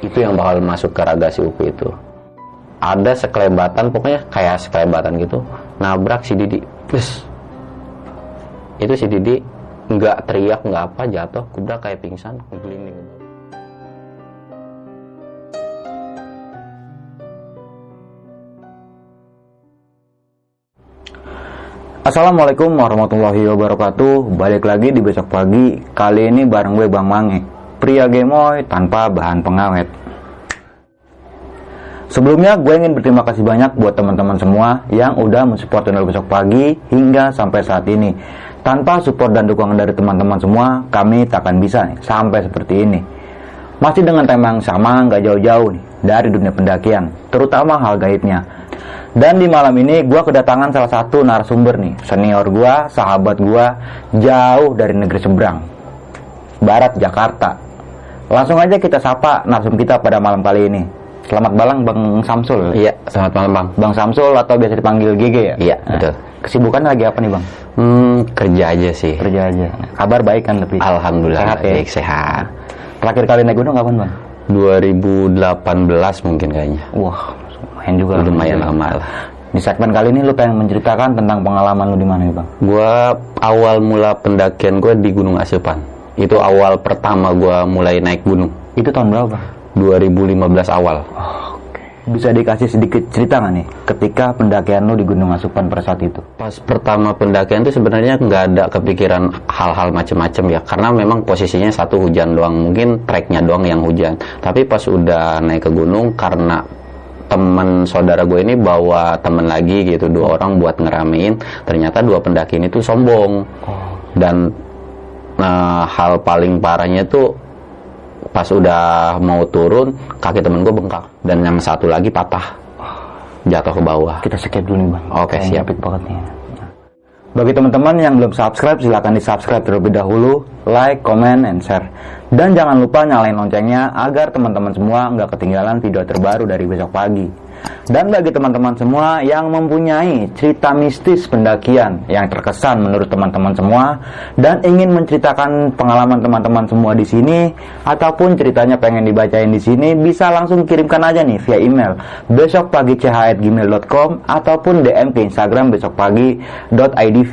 itu yang bakal masuk ke raga si Upi itu. Ada sekelebatan pokoknya kayak sekelebatan gitu nabrak si Didi. Plus itu si Didi nggak teriak nggak apa jatuh kubra kayak pingsan gelinding Assalamualaikum warahmatullahi wabarakatuh. Balik lagi di besok pagi. Kali ini bareng gue Bang Mange. Pria gemoy tanpa bahan pengawet Sebelumnya gue ingin berterima kasih banyak buat teman-teman semua yang udah mensupport channel besok pagi hingga sampai saat ini. Tanpa support dan dukungan dari teman-teman semua, kami tak akan bisa nih, sampai seperti ini. Masih dengan tema yang sama, nggak jauh-jauh nih dari dunia pendakian, terutama hal gaibnya. Dan di malam ini gue kedatangan salah satu narasumber nih, senior gue, sahabat gue, jauh dari negeri seberang, Barat Jakarta. Langsung aja kita sapa narsum kita pada malam kali ini. Selamat malam Bang Samsul. Iya, selamat malam Bang. Bang Samsul atau biasa dipanggil GG ya? Iya, Nah, betul. Kesibukan lagi apa nih Bang? Hmm, kerja aja sih. Kerja aja. Kabar baik kan lebih? Alhamdulillah Sehat ya? baik sehat. Terakhir kali naik gunung kapan Bang? 2018 mungkin kayaknya. Wah, lumayan juga. Lumayan lama lah. Di segmen kali ini lu pengen menceritakan tentang pengalaman lu di mana nih Bang? Gua awal mula pendakian gue di Gunung Asupan. Itu awal pertama gua mulai naik gunung. Itu tahun berapa? 2015 awal. Bisa dikasih sedikit cerita nggak nih ketika pendakian lu di Gunung Asupan pada saat itu? Pas pertama pendakian itu sebenarnya nggak ada kepikiran hal-hal macam-macam ya, karena memang posisinya satu hujan doang, mungkin treknya doang yang hujan. Tapi pas udah naik ke gunung karena teman saudara gue ini bawa temen lagi gitu dua orang buat ngeramein, ternyata dua pendaki ini tuh sombong dan nah, hal paling parahnya tuh pas udah mau turun kaki temen gue bengkak dan yang satu lagi patah jatuh ke bawah. Kita skip dulu nih Bang. Oke, Kayak siap. banget nih. Bagi teman-teman yang belum subscribe, silahkan di subscribe terlebih dahulu, like, comment, and share. Dan jangan lupa nyalain loncengnya agar teman-teman semua nggak ketinggalan video terbaru dari besok pagi. Dan bagi teman-teman semua yang mempunyai cerita mistis pendakian yang terkesan menurut teman-teman semua dan ingin menceritakan pengalaman teman-teman semua di sini ataupun ceritanya pengen dibacain di sini bisa langsung kirimkan aja nih via email besokpagi.gmail.com ataupun DM ke Instagram besokpagi.idv.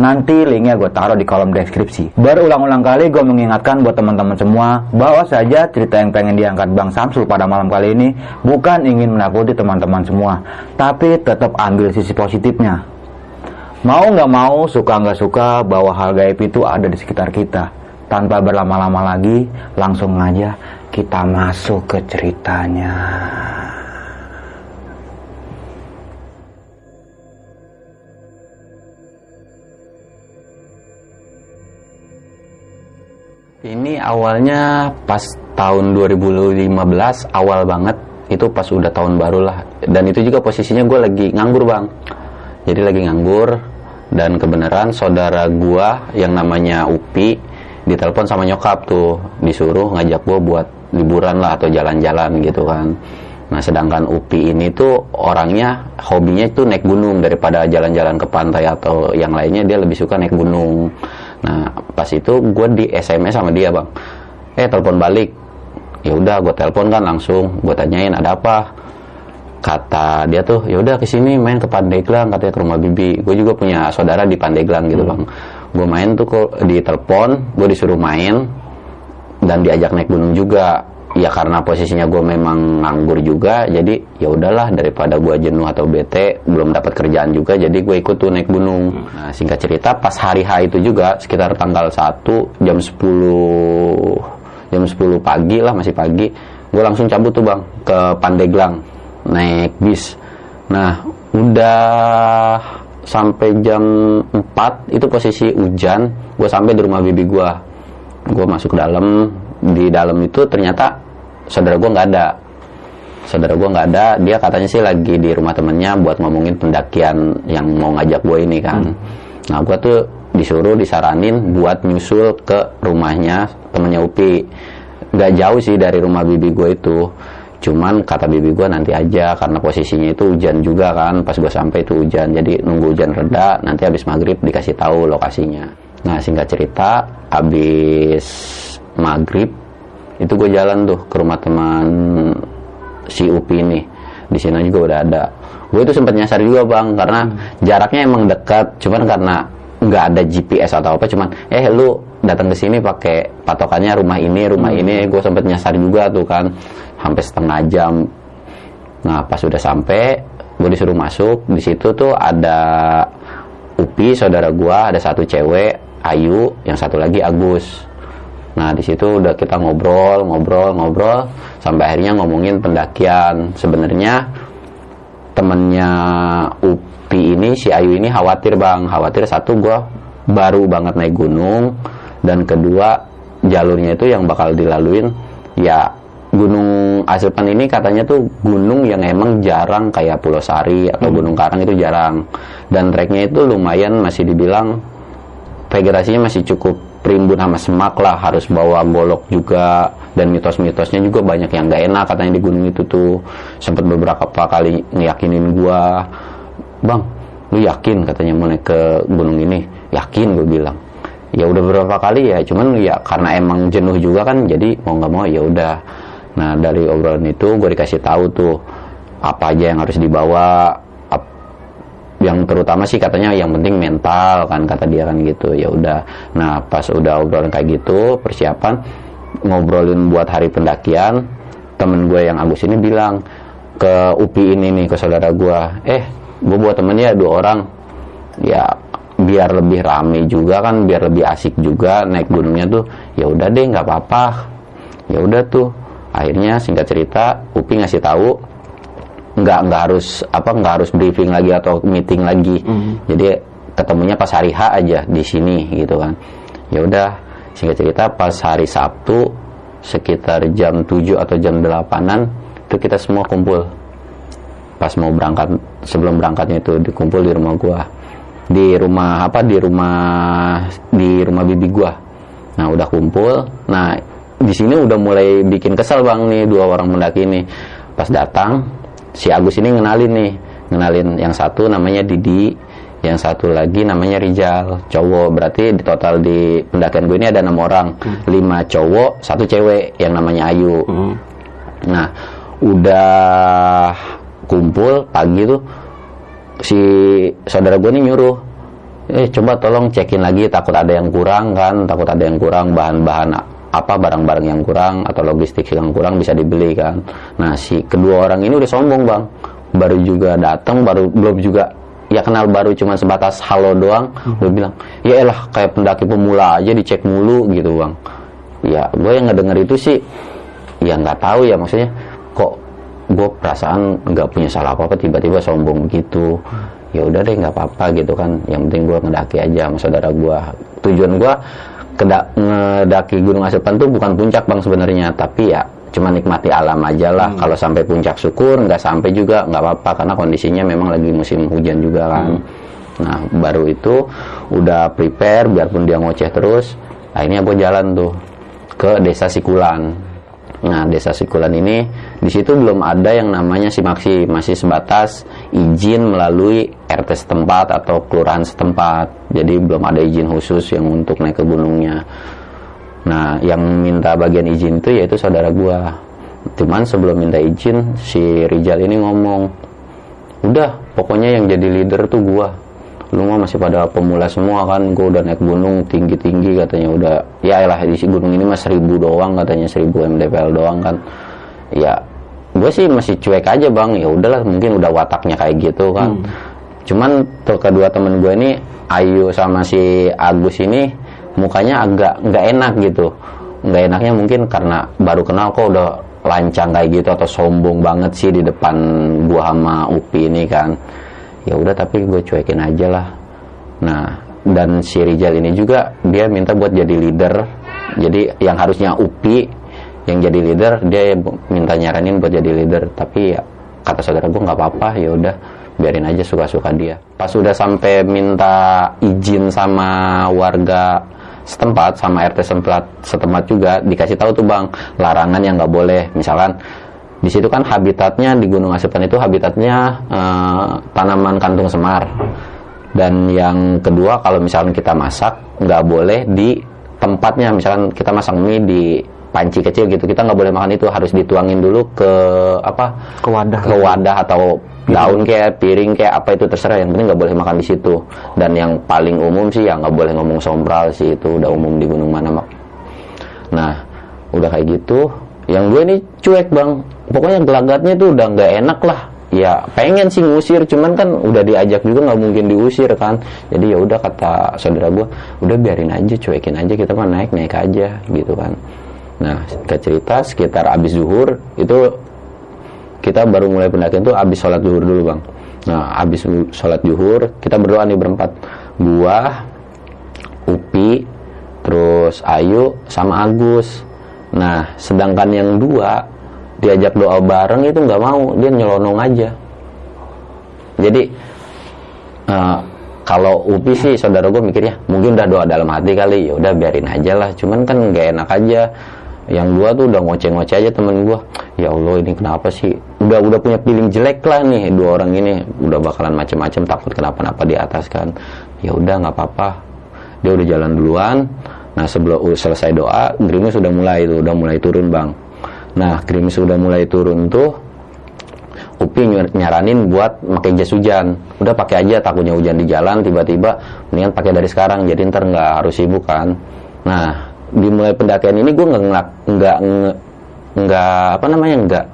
Nanti linknya gue taruh di kolom deskripsi. Berulang-ulang kali gue mengingatkan buat teman-teman semua bahwa saja cerita yang pengen diangkat Bang Samsul pada malam kali ini bukan ingin menakuti teman-teman semua, tapi tetap ambil sisi positifnya. Mau nggak mau, suka nggak suka, bahwa hal gaib itu ada di sekitar kita. Tanpa berlama-lama lagi, langsung aja kita masuk ke ceritanya. Ini awalnya pas tahun 2015 awal banget itu pas udah tahun baru lah. Dan itu juga posisinya gue lagi nganggur bang. Jadi lagi nganggur dan kebenaran saudara gua yang namanya Upi ditelepon sama nyokap tuh disuruh ngajak gue buat liburan lah atau jalan-jalan gitu kan. Nah sedangkan Upi ini tuh orangnya hobinya tuh naik gunung daripada jalan-jalan ke pantai atau yang lainnya dia lebih suka naik gunung. Nah pas itu gue di SMS sama dia bang. Eh telepon balik ya udah gue telepon kan langsung gue tanyain ada apa? Kata dia tuh ya udah ke sini main ke Pandeglang katanya ke rumah bibi. Gue juga punya saudara di Pandeglang gitu bang. Gue main tuh kok di telepon gue disuruh main dan diajak naik gunung juga. Ya karena posisinya gue memang nganggur juga jadi ya udahlah daripada gue jenuh atau bete belum dapat kerjaan juga jadi gue ikut tuh naik gunung. Nah singkat cerita pas hari H itu juga sekitar tanggal 1 jam 10 jam 10 pagi lah masih pagi. Gue langsung cabut tuh bang ke Pandeglang. Naik bis. Nah udah sampai jam 4 itu posisi hujan. Gue sampai di rumah bibi gue gue masuk ke dalam. Di dalam itu ternyata saudara gue nggak ada. Saudara gue nggak ada. Dia katanya sih lagi di rumah temennya buat ngomongin pendakian yang mau ngajak gue ini kan nah gue tuh disuruh disaranin buat nyusul ke rumahnya temennya Upi. Nggak jauh sih dari rumah bibi gue itu. Cuman kata bibi gue nanti aja karena posisinya itu hujan juga kan. Pas gue sampai itu hujan jadi nunggu hujan reda nanti habis maghrib dikasih tahu lokasinya. Nah singkat cerita habis maghrib itu gue jalan tuh ke rumah teman si Upi ini di sini juga udah ada gue itu sempat nyasar juga bang karena jaraknya emang dekat cuman karena nggak ada GPS atau apa cuman eh lu datang ke sini pakai patokannya rumah ini rumah ini. Gue sempat nyasar juga tuh kan sampai setengah jam. Nah pas udah sampai gue disuruh masuk di situ tuh ada Upi saudara gue ada satu cewek Ayu yang satu lagi Agus. Nah, di situ udah kita ngobrol, ngobrol, ngobrol sampai akhirnya ngomongin pendakian. Sebenarnya temennya Upi ini si Ayu ini khawatir, Bang. Khawatir satu gua baru banget naik gunung dan kedua jalurnya itu yang bakal dilaluin ya Gunung Asirpan ini katanya tuh gunung yang emang jarang kayak Pulau Sari atau Gunung Karang itu jarang. Dan treknya itu lumayan masih dibilang vegetasinya masih cukup primbun sama semak lah harus bawa golok juga. Dan mitos-mitosnya juga banyak yang gak enak katanya di gunung itu tuh. Sempat beberapa kali ngiyakinin gua bang lu yakin? katanya mau naik ke gunung ini. Yakin gue bilang. Ya udah beberapa kali ya cuman ya karena emang jenuh juga kan jadi mau nggak mau ya udah. Nah dari obrolan itu gue dikasih tahu tuh apa aja yang harus dibawa yang terutama sih katanya yang penting mental kan kata dia kan gitu. Ya udah. Nah pas udah obrolan kayak gitu persiapan ngobrolin buat hari pendakian temen gue yang Agus ini bilang ke UPI ini nih ke saudara gue eh gue buat temennya dua orang. Ya biar lebih rame juga kan biar lebih asik juga naik gunungnya tuh. Ya udah deh nggak apa-apa. Ya udah tuh. Akhirnya singkat cerita Upi ngasih tahu nggak nggak harus apa nggak harus briefing lagi atau meeting lagi. Jadi ketemunya pas hari H aja di sini gitu kan. Ya udah singkat cerita pas hari Sabtu sekitar jam 7 atau jam 8an itu kita semua kumpul. Pas mau berangkat sebelum berangkatnya itu dikumpul di rumah gua. Di rumah apa di rumah di rumah bibi gua. Nah udah kumpul. Nah di sini udah mulai bikin kesel bang nih dua orang pendaki ini pas datang si Agus ini ngenalin nih ngenalin yang satu namanya Didi yang satu lagi namanya Rijal cowok. Berarti di total di pendakian gue ini ada enam orang. Lima cowok satu cewek yang namanya Ayu. Nah udah kumpul pagi tuh si saudara gue ini nyuruh eh coba tolong cekin lagi takut ada yang kurang kan takut ada yang kurang bahan-bahan apa barang-barang yang kurang atau logistik yang kurang bisa dibeli kan. Nah si kedua orang ini udah sombong bang. Baru juga datang baru belum juga ya kenal baru cuma sebatas halo doang. Udah bilang ya elah kayak pendaki pemula aja dicek mulu gitu bang. Ya gue yang ngedenger itu sih ya nggak tahu ya maksudnya. Kok gue perasaan nggak punya salah apa apa tiba-tiba sombong gitu ya udah deh nggak apa-apa gitu kan. Yang penting gue ngedaki aja sama saudara gue tujuan gue ngedaki Gunung Asepan tuh bukan puncak bang sebenarnya. Tapi ya cuma nikmati alam aja lah. Kalau sampai puncak syukur nggak sampai juga nggak apa-apa. Karena kondisinya memang lagi musim hujan juga kan. Nah baru itu udah prepare biarpun dia ngoceh terus akhirnya gue jalan tuh ke desa Sikulan Nah, desa Sikulan ini di situ belum ada yang namanya simaksi, masih sebatas izin melalui RT setempat atau kelurahan setempat. Jadi belum ada izin khusus yang untuk naik ke gunungnya. Nah, yang minta bagian izin itu yaitu saudara gua. Cuman sebelum minta izin si Rijal ini ngomong, "Udah, pokoknya yang jadi leader tuh gua." Lu mah masih pada pemula semua kan gue udah naik gunung tinggi tinggi katanya udah ya lah di gunung ini mah seribu doang katanya seribu mdpl doang kan. Ya gue sih masih cuek aja bang. Ya udahlah mungkin udah wataknya kayak gitu kan. Cuman tuh kedua temen gue ini Ayu sama si Agus ini mukanya agak nggak enak gitu. Nggak enaknya mungkin karena baru kenal kok udah lancang kayak gitu atau sombong banget sih di depan gua sama Upi ini kan ya udah tapi gue cuekin aja lah. Nah dan si Rijal ini juga dia minta buat jadi leader. Jadi yang harusnya Upi yang jadi leader dia minta nyaranin buat jadi leader. Tapi ya kata saudara gue nggak apa-apa ya udah biarin aja suka-suka dia. Pas udah sampai minta izin sama warga setempat sama RT setempat setempat juga dikasih tahu tuh bang larangan yang nggak boleh. Misalkan di situ kan habitatnya di Gunung Asupan itu habitatnya eh, tanaman kantung semar. Dan yang kedua kalau misalkan kita masak nggak boleh di tempatnya. Misalkan kita masak mie di panci kecil gitu kita nggak boleh makan itu. Harus dituangin dulu ke apa Ke wadah. ke wadah atau daun kayak piring kayak apa itu terserah. Yang penting nggak boleh makan di situ. Dan yang paling umum sih ya nggak boleh ngomong sombral sih. Itu udah umum di gunung mana mak nah udah kayak gitu. Yang gue ini cuek bang pokoknya gelagatnya tuh udah nggak enak lah. Ya pengen sih ngusir cuman kan udah diajak juga nggak mungkin diusir kan. Jadi ya udah kata saudara gue udah biarin aja cuekin aja kita mah naik naik aja gitu kan. Nah ke cerita sekitar abis zuhur itu kita baru mulai pendakian tuh abis sholat zuhur dulu bang. Nah abis sholat zuhur kita berdoa nih berempat. Gua Upi terus Ayu sama Agus. Nah sedangkan yang dua diajak doa bareng itu nggak mau dia nyelonong aja. Jadi eh, kalau Upi sih saudara gue mikirnya mungkin udah doa dalam hati kali ya udah biarin aja lah cuman kan nggak enak aja. Yang gua tuh udah ngoceh-ngoceh aja temen gua ya Allah ini kenapa sih? Udah udah punya feeling jelek lah nih dua orang ini udah bakalan macem-macem takut kenapa-napa di atas kan. Ya udah nggak apa-apa. Dia udah jalan duluan. Nah sebelum uh, selesai doa gerimis sudah mulai tuh udah mulai turun bang nah gerimis sudah mulai turun tuh Upi nyar- nyaranin buat pakai jas hujan. Udah pakai aja takutnya hujan di jalan tiba-tiba mendingan pakai dari sekarang jadi ntar nggak harus sibuk kan. Nah, dimulai pendakian ini gue nggak nggak nggak apa namanya nggak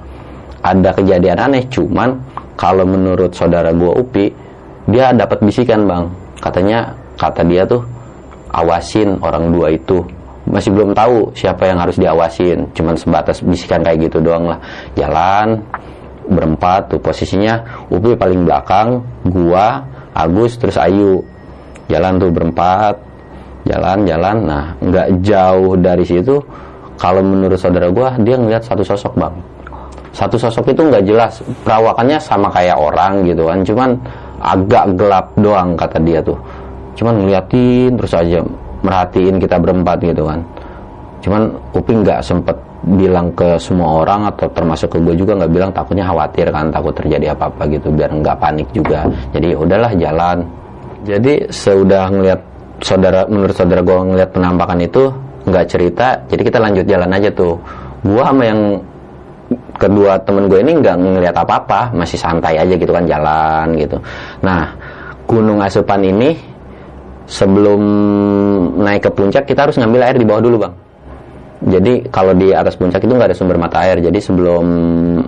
ada kejadian aneh cuman kalau menurut saudara gue Upi dia dapat bisikan bang katanya kata dia tuh awasin orang dua itu masih belum tahu siapa yang harus diawasin. Cuman sebatas bisikan kayak gitu doang lah. Jalan berempat tuh posisinya. Upi paling belakang gua Agus terus Ayu. Jalan tuh berempat. Jalan-jalan nah nggak jauh dari situ kalau menurut saudara gua dia ngeliat satu sosok bang. Satu sosok itu nggak jelas. Perawakannya sama kayak orang gitu kan. Cuman agak gelap doang kata dia tuh. Cuman ngeliatin terus aja merhatiin kita berempat gitu kan. Cuman Uping nggak sempet bilang ke semua orang atau termasuk ke gue juga nggak bilang takutnya khawatir kan takut terjadi apa-apa gitu biar nggak panik juga. Jadi ya udahlah jalan. Jadi sudah ngelihat saudara menurut saudara gue ngelihat penampakan itu nggak cerita jadi kita lanjut jalan aja tuh. Gue sama yang kedua temen gue ini nggak ngelihat apa-apa masih santai aja gitu kan jalan gitu. Nah gunung asupan ini sebelum naik ke puncak kita harus ngambil air di bawah dulu bang. Jadi kalau di atas puncak itu nggak ada sumber mata air. Jadi sebelum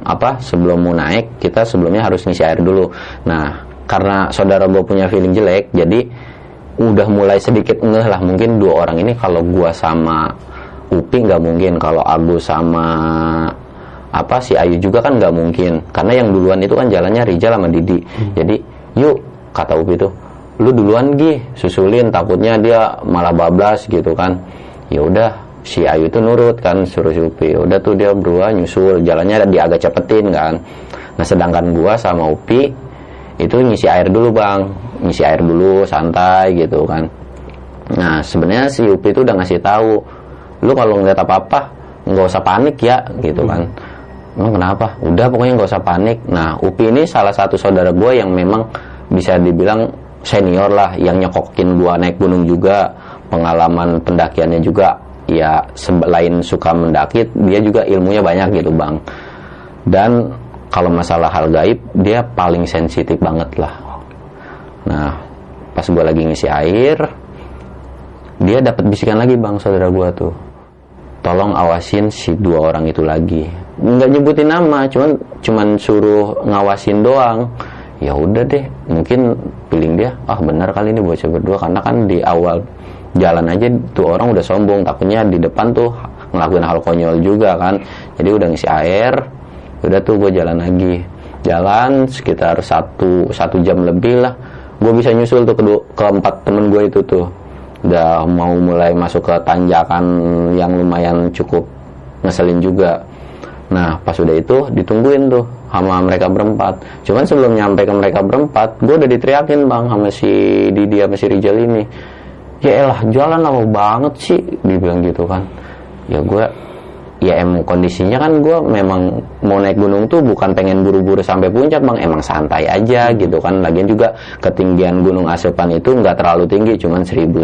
apa sebelum mau naik kita sebelumnya harus ngisi air dulu. Nah karena saudara gue punya feeling jelek jadi udah mulai sedikit ngeh lah. Mungkin dua orang ini kalau gua sama Upi nggak mungkin. Kalau Agus sama apa si Ayu juga kan nggak mungkin. Karena yang duluan itu kan jalannya Rijal sama Didi. Jadi yuk kata Upi tuh lu duluan Gi susulin takutnya dia malah bablas gitu kan. Ya udah si Ayu tuh nurut kan suruh Upi Ya udah tuh dia berdua nyusul jalannya dia agak cepetin kan. Nah sedangkan gua sama Upi itu ngisi air dulu bang. Ngisi air dulu santai gitu kan. Nah sebenarnya si Upi itu udah ngasih tahu lu kalau ngeliat apa apa nggak usah panik ya gitu kan. Emang kenapa? Udah pokoknya nggak usah panik. Nah Upi ini salah satu saudara gue yang memang bisa dibilang senior lah yang nyokokin gua naik gunung juga pengalaman pendakiannya juga ya selain suka mendaki dia juga ilmunya banyak gitu bang. Dan kalau masalah hal gaib dia paling sensitif banget lah. Nah pas gue lagi ngisi air dia dapat bisikan lagi bang saudara gue tuh. Tolong awasin si dua orang itu lagi. Nggak nyebutin nama cuman cuman suruh ngawasin doang ya udah deh mungkin feeling dia ah benar kali ini bocah berdua. Karena kan di awal jalan aja tuh orang udah sombong takutnya di depan tuh ngelakuin hal konyol juga kan. Jadi udah ngisi air udah tuh gue jalan lagi. Jalan sekitar satu satu jam lebih lah gue bisa nyusul tuh kedua keempat temen gue itu tuh. Udah mau mulai masuk ke tanjakan yang lumayan cukup ngeselin juga nah pas udah itu ditungguin tuh sama mereka berempat. Cuman sebelum nyampe ke mereka berempat gue udah diteriakin bang sama si Didi sama si Rijal ini. Ya elah jalan lama banget sih dibilang gitu kan. Ya gue ya emang kondisinya kan gue memang mau naik gunung tuh bukan pengen buru-buru sampai puncak bang. Emang santai aja gitu kan. Lagian juga ketinggian gunung Asepan itu nggak terlalu tinggi cuman 1100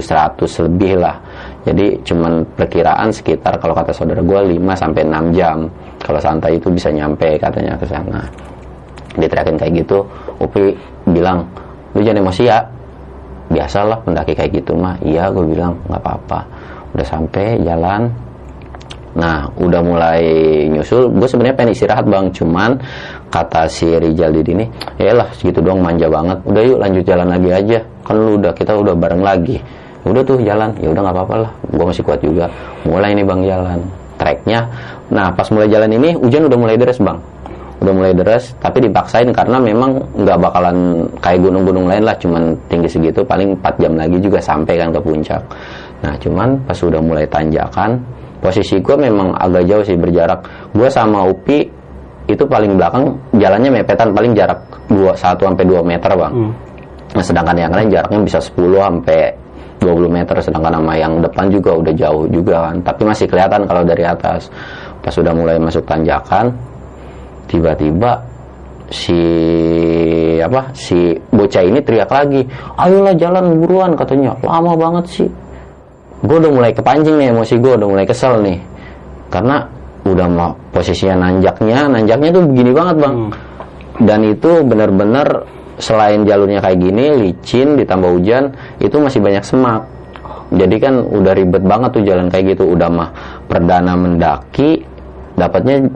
lebih lah. Jadi cuman perkiraan sekitar kalau kata saudara gue 5 sampai 6 jam. Kalau santai itu bisa nyampe katanya ke sana. Diteriakin kayak gitu Upi bilang lu jangan emosi ya. Biasalah pendaki kayak gitu mah. Iya gue bilang nggak apa-apa. Udah sampai jalan Nah, udah mulai nyusul. Gue sebenarnya pengen istirahat bang, cuman kata si Rijal di ini, ya lah segitu doang manja banget. Udah yuk lanjut jalan lagi aja. Kan lu udah kita udah bareng lagi. Udah tuh jalan, ya udah nggak apa-apa lah. Gue masih kuat juga. Mulai nih bang jalan. Treknya. Nah, pas mulai jalan ini hujan udah mulai deres bang. Udah mulai deres, tapi dipaksain karena memang nggak bakalan kayak gunung-gunung lain lah, cuman tinggi segitu paling 4 jam lagi juga sampai kan ke puncak. Nah, cuman pas udah mulai tanjakan, posisi gue memang agak jauh sih berjarak. Gue sama Upi itu paling belakang jalannya mepetan paling jarak 2 1 sampai 2 meter bang. Hmm. nah, sedangkan yang lain jaraknya bisa 10 sampai 20 meter sedangkan sama yang depan juga udah jauh juga kan. Tapi masih kelihatan kalau dari atas. Pas sudah mulai masuk tanjakan tiba-tiba si apa si bocah ini teriak lagi ayolah jalan buruan katanya. Lama banget sih gue udah mulai kepancing nih emosi gue udah mulai kesel nih. Karena udah mau posisinya nanjaknya nanjaknya tuh begini banget bang. Hmm. dan itu benar-benar selain jalurnya kayak gini licin ditambah hujan itu masih banyak semak. Jadi kan udah ribet banget tuh jalan kayak gitu. Udah mah perdana mendaki dapatnya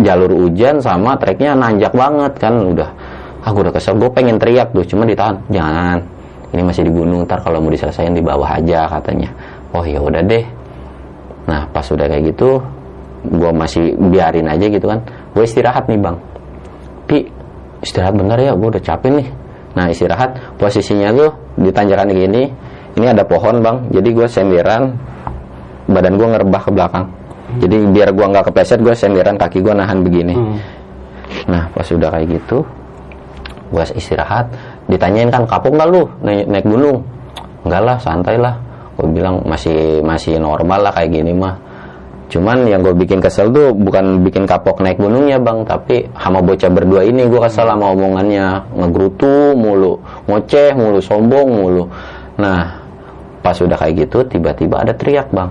jalur hujan sama treknya nanjak banget kan. Udah. Aku udah kesel. Gue pengen teriak tuh cuma ditahan. Jangan. Ini masih di gunung ntar kalau mau diselesaikan di bawah aja katanya oh ya udah deh. Nah pas udah kayak gitu gue masih biarin aja gitu kan. Gue istirahat nih bang. Pi istirahat bener ya gue udah capek nih. Nah istirahat posisinya tuh di tanjakan gini. Ini ada pohon bang. Jadi gue senderan badan gue ngerebah ke belakang. Jadi biar gue nggak kepleset gue senderan kaki gue nahan begini. Hmm. nah pas udah kayak gitu gue istirahat. Ditanyain kan kapok nggak lu? Naik, naik gunung? Enggak lah santai lah gue bilang masih masih normal lah kayak gini mah. Cuman yang gue bikin kesel tuh bukan bikin kapok naik gunungnya bang tapi sama bocah berdua ini gue kesel sama omongannya. Ngegrutu mulu ngoceh mulu sombong mulu. Nah pas udah kayak gitu tiba-tiba ada teriak bang.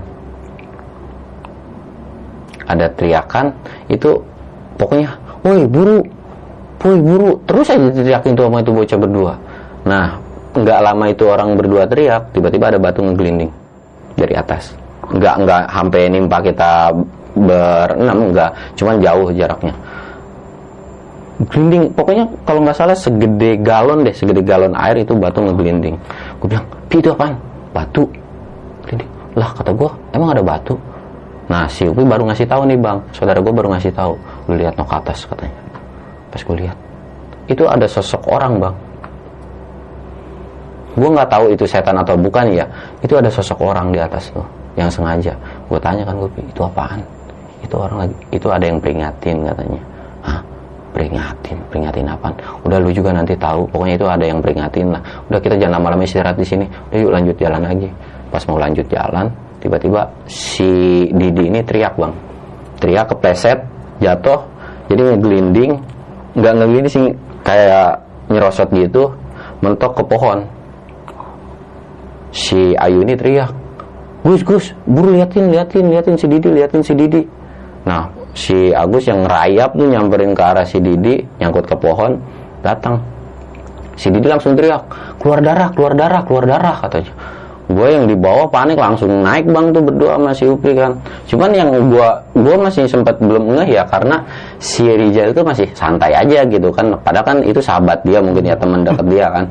Ada teriakan itu pokoknya woi buru woi buru. Terus aja teriakin tuh sama itu bocah berdua. Nah nggak lama itu orang berdua teriak tiba-tiba ada batu ngegelinding dari atas. Nggak nggak sampai nimpa kita berenam nggak. Cuman jauh jaraknya. Gelinding pokoknya kalau nggak salah segede galon deh segede galon air itu batu ngegelinding. Gue bilang pi itu apaan? Batu. Gelinding. Lah kata gue emang ada batu? Nah si Upi baru ngasih tahu nih bang. Saudara gue baru ngasih tahu. Lu lihat no ke atas katanya. Pas gue lihat. Itu ada sosok orang bang gue nggak tahu itu setan atau bukan ya itu ada sosok orang di atas tuh yang sengaja. Gue tanya kan gue itu apaan? Itu orang lagi itu ada yang peringatin katanya. Hah? peringatin? Peringatin apaan? Udah lu juga nanti tahu. Pokoknya itu ada yang peringatin lah. Udah kita jangan lama-lama istirahat di sini. Udah yuk lanjut jalan lagi. Pas mau lanjut jalan tiba-tiba si Didi ini teriak bang. Teriak kepleset jatuh. Jadi ngegelinding nggak ngegelinding sih kayak nyerosot gitu mentok ke pohon si Ayu ini teriak Gus Gus buru liatin liatin liatin si Didi liatin si Didi. Nah si Agus yang rayap tuh nyamperin ke arah si Didi nyangkut ke pohon datang. Si Didi langsung teriak keluar darah keluar darah keluar darah katanya. Gue yang dibawa panik langsung naik bang tuh berdua sama si Upri kan. Cuman yang gue gue masih sempat belum ngeh ya karena si Rijal itu masih santai aja gitu kan. Padahal kan itu sahabat dia mungkin ya teman dekat dia kan.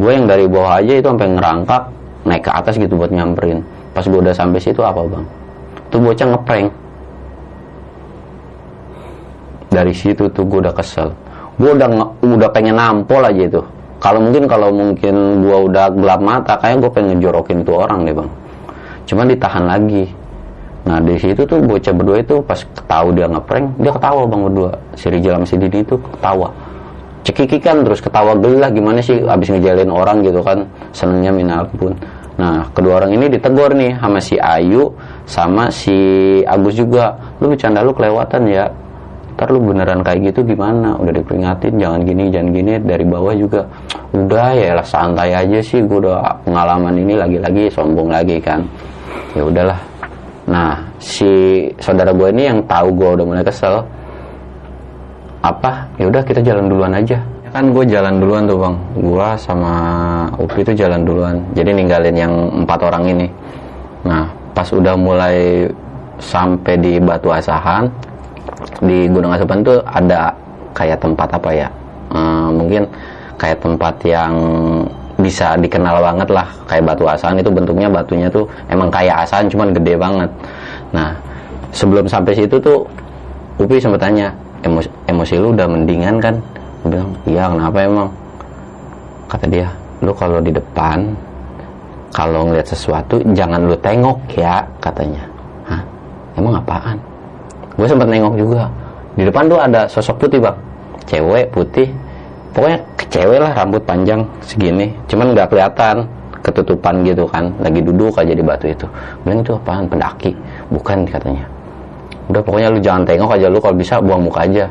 Gue yang dari bawah aja itu sampai ngerangkak naik ke atas gitu buat nyamperin. Pas gue udah sampai situ apa bang? Tuh bocah ngeprank. Dari situ tuh gue udah kesel. Gue udah udah pengen nampol aja itu. Kalau mungkin kalau mungkin gue udah gelap mata kayak gue pengen jorokin tuh orang deh bang. Cuman ditahan lagi. Nah di situ tuh bocah berdua itu pas tahu dia ngeprank, dia ketawa bang berdua. Si Rijal sama si Didi itu ketawa. Cekikikan terus ketawa gelah gimana sih abis ngejalin orang gitu kan senengnya minal pun. Nah kedua orang ini ditegur nih sama si Ayu sama si Agus juga. Lu bercanda lu kelewatan ya. Ntar lu beneran kayak gitu gimana? Udah diperingatin jangan gini jangan gini dari bawah juga. Udah ya lah santai aja sih. Gue udah pengalaman ini lagi-lagi sombong lagi kan. Ya udahlah Nah, si saudara gue ini yang tahu gue udah mulai kesel, apa? Ya udah kita jalan duluan aja. Kan gue jalan duluan tuh bang, gue sama Upi itu jalan duluan. Jadi ninggalin yang empat orang ini. Nah, pas udah mulai sampai di Batu Asahan, di Gunung Asapan tuh ada kayak tempat apa ya? Eh, mungkin kayak tempat yang bisa dikenal banget lah kayak batu asahan itu bentuknya batunya tuh emang kayak asahan cuman gede banget nah sebelum sampai situ tuh Upi sempat tanya emosi, emosi lu udah mendingan kan? Gua bilang iya kenapa emang? Kata dia lu kalau di depan kalau ngeliat sesuatu jangan lu tengok ya katanya. Hah? Emang apaan? Gue sempat nengok juga. Di depan tuh ada sosok putih bang. Cewek putih. Pokoknya cewek lah rambut panjang segini. Cuman nggak kelihatan ketutupan gitu kan. Lagi duduk aja di batu itu. Bilang itu apaan? Pendaki. Bukan katanya udah pokoknya lu jangan tengok aja lu kalau bisa buang muka aja.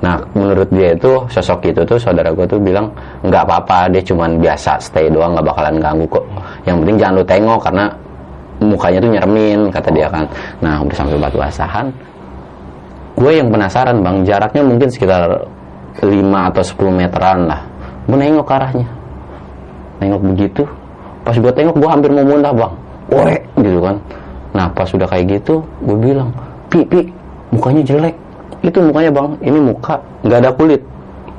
Nah menurut dia itu sosok itu tuh saudara gue tuh bilang nggak apa-apa dia cuman biasa stay doang nggak bakalan ganggu kok. Yang penting jangan lu tengok karena mukanya tuh nyeremin kata dia kan. Nah udah sampai batu asahan. Gue yang penasaran bang jaraknya mungkin sekitar 5 atau 10 meteran lah. Gue nengok ke arahnya. Nengok begitu. Pas gue tengok gue hampir mau muntah bang. Ore gitu kan. Nah pas sudah kayak gitu gue bilang pi pi. Mukanya jelek. Itu mukanya bang. Ini muka. Nggak ada kulit.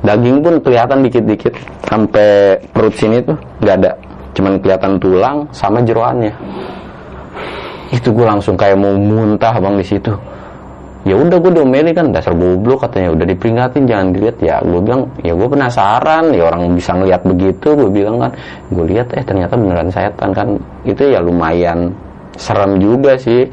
Daging pun kelihatan dikit-dikit. Sampai perut sini tuh nggak ada. Cuman kelihatan tulang sama jeroannya. Itu gue langsung kayak mau muntah bang di situ. Ya udah gue diomelin kan. Dasar goblok katanya. Udah diperingatin jangan dilihat. Ya gue bilang ya gue penasaran. Ya orang bisa ngeliat begitu gue bilang kan. Gue lihat eh ternyata beneran setan kan. Itu ya lumayan serem juga sih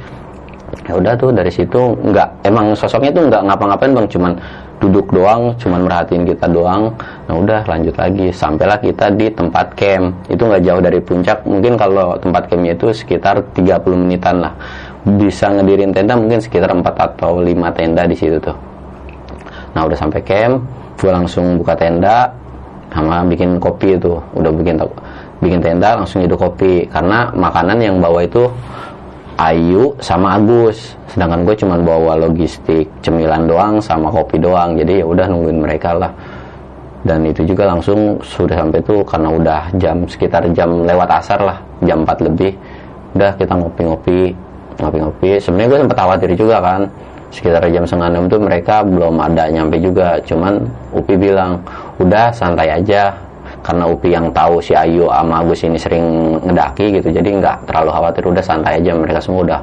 ya udah tuh dari situ nggak emang sosoknya tuh nggak ngapa-ngapain bang cuman duduk doang cuman merhatiin kita doang. Nah udah lanjut lagi. Sampailah kita di tempat camp. Itu nggak jauh dari puncak. Mungkin kalau tempat campnya itu sekitar 30 menitan lah. Bisa ngedirin tenda mungkin sekitar 4 atau 5 tenda di situ tuh. Nah udah sampai camp gue langsung buka tenda sama bikin kopi itu udah bikin bikin tenda langsung hidup kopi. Karena makanan yang bawa itu Ayu sama Agus. Sedangkan gue cuma bawa logistik cemilan doang sama kopi doang. Jadi ya udah nungguin mereka lah. Dan itu juga langsung sudah sampai tuh karena udah jam sekitar jam lewat asar lah jam 4 lebih. Udah kita ngopi-ngopi ngopi-ngopi. Sebenarnya gue sempat khawatir juga kan sekitar jam setengah enam tuh mereka belum ada nyampe juga. Cuman Upi bilang udah santai aja karena Upi yang tahu si Ayu sama Agus ini sering ngedaki gitu jadi nggak terlalu khawatir. Udah santai aja mereka semua udah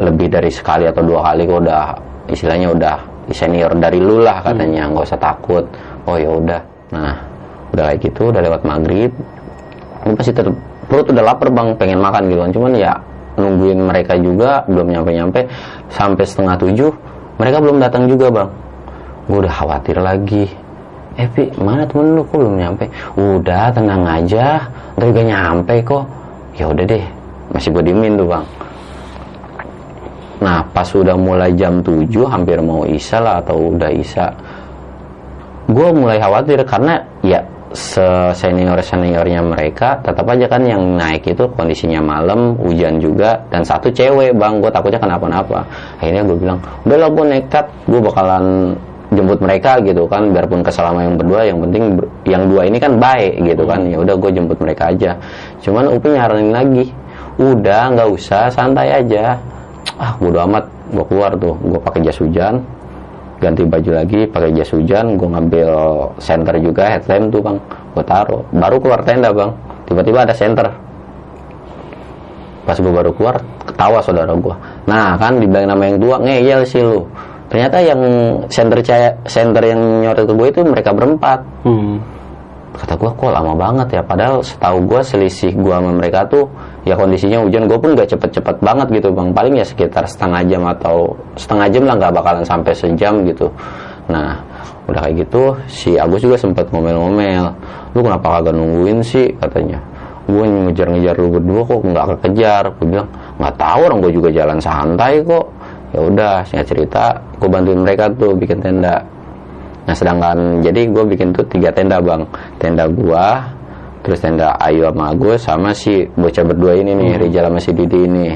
lebih dari sekali atau dua kali kok udah istilahnya udah senior dari lu lah katanya nggak usah takut. Oh ya udah. Nah udah kayak gitu udah lewat maghrib. Ini pasti tetap perut udah lapar bang pengen makan gitu kan. Cuman ya nungguin mereka juga belum nyampe-nyampe sampai setengah tujuh mereka belum datang juga bang. Gue udah khawatir lagi eh Pi, mana temen lu? Kok belum nyampe? Udah tenang aja. Ntar juga nyampe kok. Ya udah deh masih gue dimin tuh bang. Nah pas udah mulai jam 7 hampir mau isya lah atau udah isya gue mulai khawatir karena ya senior seniornya mereka tetap aja kan yang naik itu kondisinya malam hujan juga dan satu cewek bang. Gue takutnya kenapa-napa. Akhirnya gue bilang udahlah gue nekat. Gue bakalan jemput mereka gitu kan biarpun kesal sama yang berdua yang penting yang dua ini kan baik gitu kan ya udah gue jemput mereka aja. Cuman Upi nyaranin lagi udah nggak usah santai aja. Ah bodo amat gue keluar tuh gue pakai jas hujan ganti baju lagi pakai jas hujan gue ngambil senter juga headlamp tuh bang gue taruh. Baru keluar tenda bang tiba-tiba ada senter. Pas gue baru keluar ketawa saudara gue nah kan dibilang nama yang dua ngeyel sih lu ternyata yang center caya center yang nyoret ke gue itu mereka berempat. Hmm. kata gue kok lama banget ya? Padahal setahu gue selisih gue sama mereka tuh ya kondisinya hujan. Gue pun gak cepet-cepet banget gitu bang. Paling ya sekitar setengah jam atau setengah jam lah nggak bakalan sampai sejam gitu. Nah udah kayak gitu si Agus juga sempat ngomel-ngomel. Lu kenapa kagak nungguin sih? katanya. Gue ngejar-ngejar lu berdua kok nggak kekejar gue bilang. Nggak tahu orang gue juga jalan santai kok ya udah singkat cerita gue bantuin mereka tuh bikin tenda. Nah sedangkan jadi gue bikin tuh tiga tenda bang. Tenda gua terus tenda Ayu sama Agus sama si bocah berdua ini nih Rijal sama si Didi ini.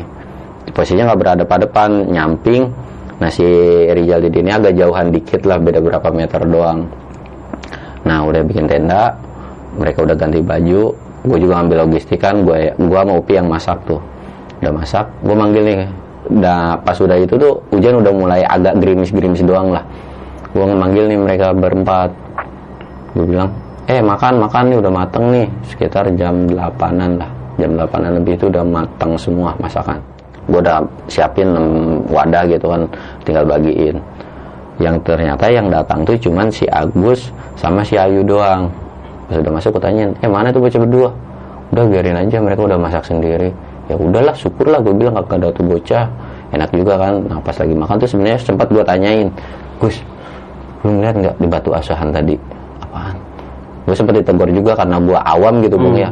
Posisinya nggak berhadapan-hadapan nyamping. Nah si Rijal Didi ini agak jauhan dikit lah beda berapa meter doang. Nah udah bikin tenda mereka udah ganti baju. Gue juga ngambil logistik kan gue gua mau Upi yang masak tuh. Udah masak gue manggil nih udah pas udah itu tuh hujan udah mulai agak gerimis-gerimis doang lah. Gue manggil nih mereka berempat. Gue bilang eh makan makan nih udah mateng nih. Sekitar jam 8an lah. Jam 8an lebih itu udah mateng semua masakan. Gue udah siapin 6 wadah gitu kan tinggal bagiin. Yang ternyata yang datang tuh cuman si Agus sama si Ayu doang. Pas udah masuk gue tanyain eh mana tuh bocah berdua? Udah biarin aja mereka udah masak sendiri ya udahlah syukurlah gue bilang gak ada tuh bocah. Enak juga kan. Nah pas lagi makan tuh sebenarnya sempat gue tanyain Gus lu ngeliat nggak di batu asuhan tadi? Apaan? Gue sempat ditegur juga karena gue awam gitu bung ya.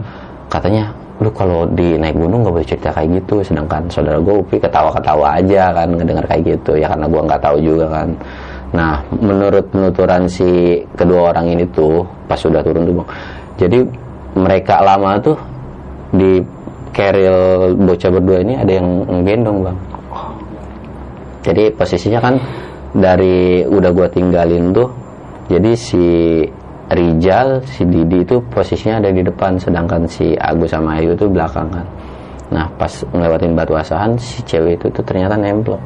Katanya lu kalau di naik gunung nggak boleh cerita kayak gitu. Sedangkan saudara gue Upi ketawa-ketawa aja kan ngedengar kayak gitu ya karena gue nggak tahu juga kan. Nah menurut penuturan si kedua orang ini tuh pas sudah turun tuh bang jadi mereka lama tuh di keril bocah berdua ini ada yang ngegendong bang. Jadi posisinya kan dari udah gue tinggalin tuh jadi si Rijal, si Didi itu posisinya ada di depan sedangkan si Agus sama Ayu itu belakangan. Nah pas ngelewatin batu asahan si cewek itu tuh ternyata nemplok.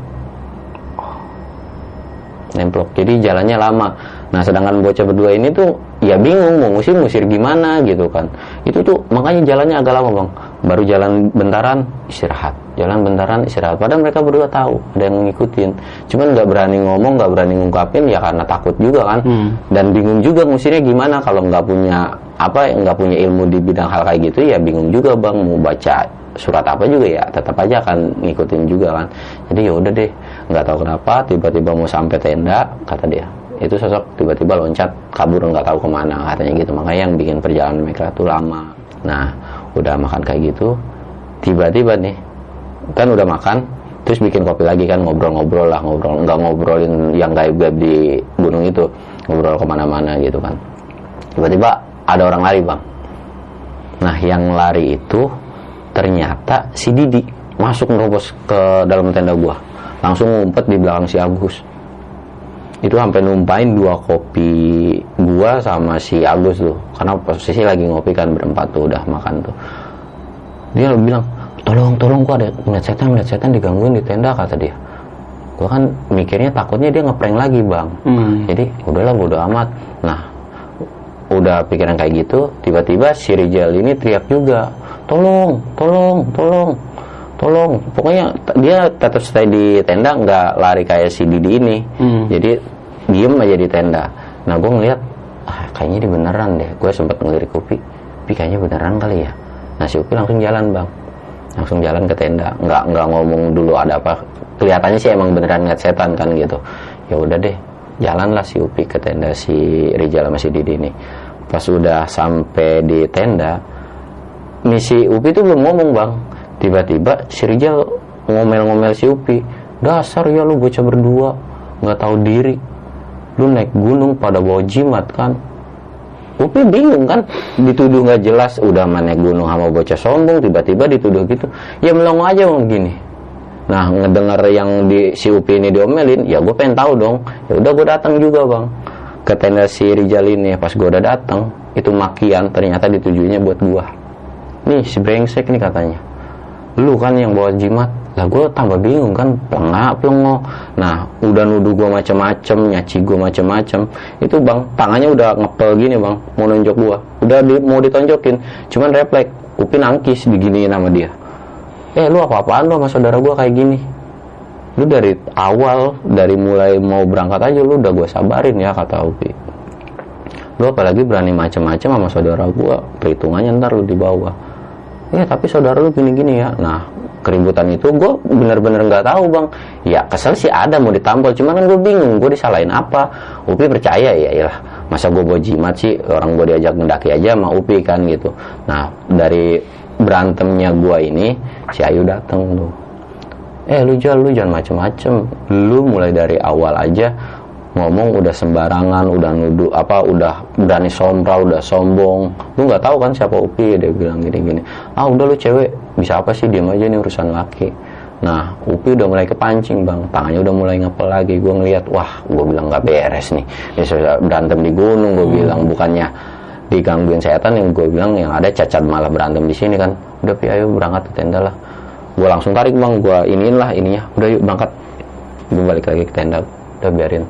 Nemplok. Jadi jalannya lama nah sedangkan bocah berdua ini tuh ya bingung mau ngusir ngusir gimana gitu kan. Itu tuh makanya jalannya agak lama bang. Baru jalan bentaran istirahat. Jalan bentaran istirahat. Padahal mereka berdua tahu ada yang ngikutin. Cuman nggak berani ngomong nggak berani ngungkapin ya karena takut juga kan. Dan bingung juga ngusirnya gimana. Kalau nggak punya apa nggak punya ilmu di bidang hal kayak gitu ya bingung juga bang. Mau baca surat apa juga ya tetap aja akan ngikutin juga kan. Jadi ya udah deh nggak tahu kenapa tiba-tiba mau sampai tenda kata dia itu sosok tiba-tiba loncat kabur nggak tahu ke mana katanya gitu. Makanya yang bikin perjalanan mereka tuh lama. Nah udah makan kayak gitu tiba-tiba nih kan udah makan terus bikin kopi lagi kan ngobrol-ngobrol lah ngobrol nggak ngobrolin yang gaib-gaib di gunung itu ngobrol ke mana-mana gitu kan. Tiba-tiba ada orang lari bang. Nah yang lari itu ternyata si Didi masuk nerobos ke dalam tenda gua. Langsung ngumpet di belakang si Agus itu sampai numpain dua kopi gua sama si Agus tuh. Karena posisi lagi ngopi kan berempat tuh udah makan tuh. Dia bilang tolong tolong gua ada ngeliat setan ngeliat setan digangguin di tenda kata dia. Gua kan mikirnya takutnya dia ngeprank lagi bang. Jadi udahlah bodo amat. Nah udah pikiran kayak gitu tiba-tiba si Rijal ini teriak juga tolong tolong tolong tolong. Pokoknya dia tetap stay di tenda nggak lari kayak si Didi ini. Jadi diem aja di tenda. Nah gue ngeliat ah, kayaknya ini beneran deh. Gue sempat ngelirik Upi Upi kayaknya beneran kali ya? Nah si Upi langsung jalan bang. Langsung jalan ke tenda. Nggak nggak ngomong dulu ada apa. Kelihatannya sih emang beneran ngeliat setan kan gitu. Ya udah deh jalanlah si Upi ke tenda si Rijal sama si Didi ini. Pas udah sampai di tenda misi Upi itu belum ngomong bang tiba-tiba si Rijal ngomel-ngomel si Upi. Dasar ya lu bocah berdua. Nggak tahu diri. Lu naik gunung pada bawa jimat kan? Upi bingung kan? Dituduh nggak jelas udah mana gunung sama bocah sombong. Tiba-tiba dituduh gitu. Ya melongo aja bang gini. Nah ngedengar yang di si Upi ini diomelin ya gue pengen tahu dong. Ya udah gue datang juga bang. Ke tenda si Rijal ini pas gue udah datang itu makian ternyata ditujunya buat gua. Nih si brengsek nih katanya lu kan yang bawa jimat. Lah gue tambah bingung kan pelengak pelengo nah udah nuduh gue macem-macem nyaci gue macem-macem. Itu bang tangannya udah ngepel gini bang mau nunjuk gue udah di, mau ditonjokin cuman refleks Upin nangkis diginiin sama dia. Eh lu apa-apaan lu sama saudara gue kayak gini? Lu dari awal dari mulai mau berangkat aja lu udah gue sabarin ya kata Upi. Lu apalagi berani macem-macem sama saudara gue perhitungannya ntar lu di bawah ya tapi saudara lu gini-gini ya. Nah keributan itu gue bener-bener nggak tahu bang. Ya kesel sih ada mau ditampol cuman kan gue bingung gue disalahin apa? Upi percaya? Ya iyalah masa gue bawa jimat sih? Orang gue diajak mendaki aja sama Upi kan gitu. Nah dari berantemnya gue ini si Ayu dateng tuh. Eh lu jual lu jangan macem-macem. Lu mulai dari awal aja ngomong udah sembarangan udah nuduh apa udah berani sombral udah sombong. Lu nggak tahu kan siapa Upi dia bilang gini-gini. Ah udah lu cewek bisa apa sih diam aja nih urusan laki? Nah Upi udah mulai kepancing bang. Tangannya udah mulai ngepel lagi. Gue ngeliat wah gue bilang nggak beres nih. Ini sudah berantem di gunung gue bilang. Bukannya digangguin setan yang gue bilang yang ada cacat malah berantem di sini kan. Udah pi ayo berangkat ke tenda lah. Gue langsung tarik bang. Gue iniin lah ininya. Udah yuk berangkat. Gue balik lagi ke tenda. Udah biarin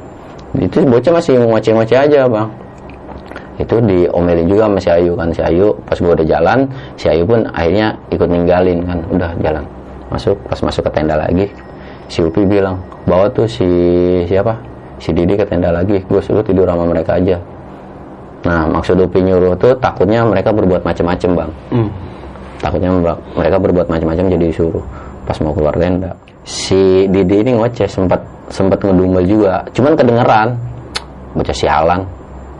itu bocah masih ngoceh-ngoceh aja bang. Itu diomelin juga sama si Ayu kan. Si Ayu pas gue udah jalan si Ayu pun akhirnya ikut ninggalin kan. Udah jalan. Masuk pas masuk ke tenda lagi si Upi bilang bawa tuh si siapa? Si Didi ke tenda lagi. Gue suruh tidur sama mereka aja. Nah maksud Upi nyuruh tuh takutnya mereka berbuat macem-macem bang. Takutnya mbak- mereka berbuat macam-macam jadi disuruh pas mau keluar tenda. Si Didi ini ngoceh sempat sempat ngedumel juga. Cuman kedengeran. Bocah sialan.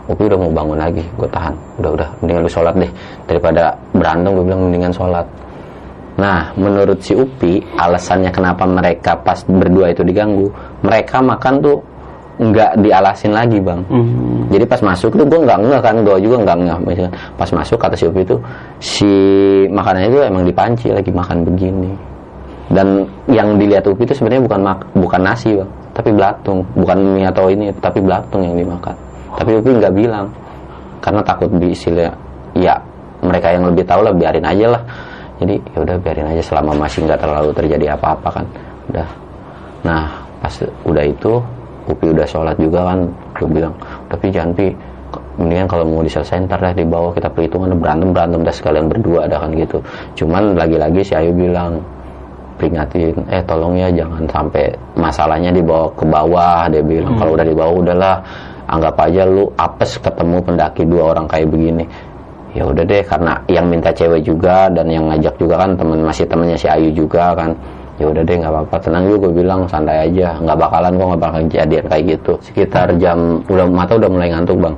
Upi udah mau bangun lagi gue tahan. Udah udah mendingan lu sholat deh. Daripada berantem gue bilang mendingan sholat. Nah menurut si Upi alasannya kenapa mereka pas berdua itu diganggu mereka makan tuh nggak dialasin lagi bang. Jadi pas masuk tuh gue nggak ngeh kan gue juga nggak ngeh. Misalkan pas masuk kata si Upi itu si makanannya itu emang dipanci lagi makan begini. Dan yang dilihat Upi itu sebenarnya bukan mak bukan nasi bang tapi belatung. Bukan mie atau ini tapi belatung yang dimakan. Tapi Upi nggak bilang. Karena takut diisinya ya mereka yang lebih tahu lah biarin aja lah. Jadi ya udah biarin aja selama masih nggak terlalu terjadi apa-apa kan. Udah. Nah pas udah itu Upi udah sholat juga kan. Gue bilang tapi jangan pi. Mendingan kalau mau diselesain ntar di bawah kita perhitungan berantem berantem dah sekalian berdua ada kan gitu. Cuman lagi-lagi si Ayu bilang peringatin eh tolong ya jangan sampai masalahnya dibawa ke bawah. Dia bilang kalau udah di bawah udahlah anggap aja lu apes ketemu pendaki dua orang kayak begini. Ya udah deh karena yang minta cewek juga dan yang ngajak juga kan temen masih temennya si Ayu juga kan. Ya udah deh nggak apa-apa tenang juga gue bilang santai aja. Nggak bakalan kok nggak bakal kejadian kayak gitu. Sekitar jam udah mata udah mulai ngantuk bang.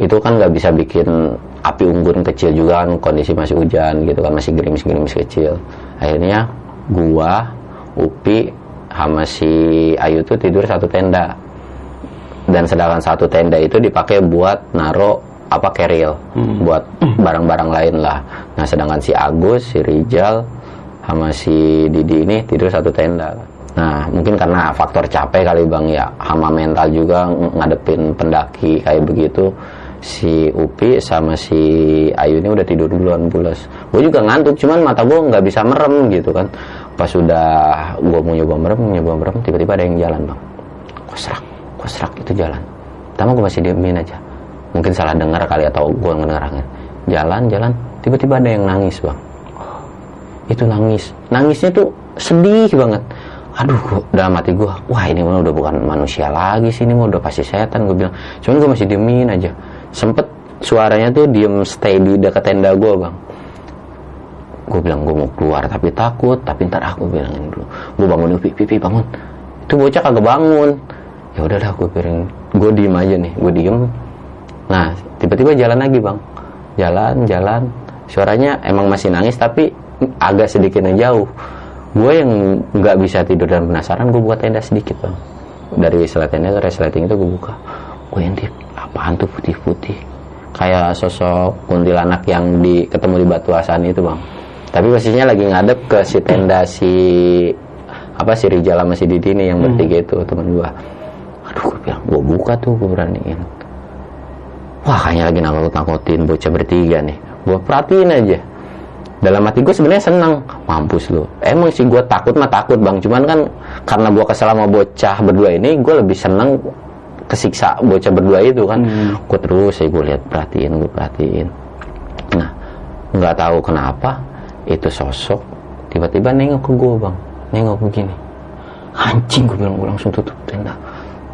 Itu kan nggak bisa bikin api unggun kecil juga kan kondisi masih hujan gitu kan masih gerimis-gerimis kecil. Akhirnya gua Upi sama si Ayu tuh tidur satu tenda. Dan sedangkan satu tenda itu dipakai buat naro apa keril. Buat barang-barang lain lah. Nah sedangkan si Agus si Rijal sama si Didi ini tidur satu tenda. Nah mungkin karena faktor capek kali bang ya. Hama mental juga ng- ngadepin pendaki kayak begitu si Upi sama si Ayu ini udah tidur duluan bulas gue juga ngantuk cuman mata gue nggak bisa merem gitu kan. Pas udah gue mau nyoba merem nyoba merem tiba-tiba ada yang jalan bang. Kosrak kosrak itu jalan. Pertama gue masih diemin aja. Mungkin salah dengar kali atau gue ngedengarnya jalan jalan tiba-tiba ada yang nangis bang. Itu nangis. Nangisnya tuh sedih banget. Aduh gua, dalam hati gue wah ini mah udah bukan manusia lagi sih ini mah udah pasti setan gue bilang. Cuman gue masih diemin aja sempet suaranya tuh diem stay di dekat tenda gue bang. Gue bilang gue mau keluar tapi takut tapi ntar aku bilangin dulu. Gue bangun pipi pipi bangun. Itu bocah kagak bangun. Ya udah dah gue piring gue diem aja nih gue diem. Nah tiba-tiba jalan lagi bang. Jalan jalan. Suaranya emang masih nangis tapi agak sedikit jauh. Gue yang nggak bisa tidur dan penasaran gue buat tenda sedikit bang. Dari resletingnya ke resleting itu gue buka. Gue intip apaan tuh putih-putih? Kayak sosok kuntilanak yang di ketemu di batu asan itu bang. Tapi posisinya lagi ngadep ke si tenda si apa si Rijal sama si Didi nih yang bertiga itu teman gua. Aduh gue bilang gue buka tuh gue beraniin. Wah kayaknya lagi nakut nakutin bocah bertiga nih. Gue perhatiin aja. Dalam hati gue sebenarnya senang. Mampus lu. Emang sih gue takut mah takut bang. Cuman kan karena gue kesel sama bocah berdua ini gue lebih seneng kesiksa bocah berdua itu kan. Gue terus ya gue lihat perhatiin gue perhatiin. Nah nggak tahu kenapa itu sosok tiba-tiba nengok ke gue bang. Nengok begini. Anjing gue bilang gue langsung tutup tenda.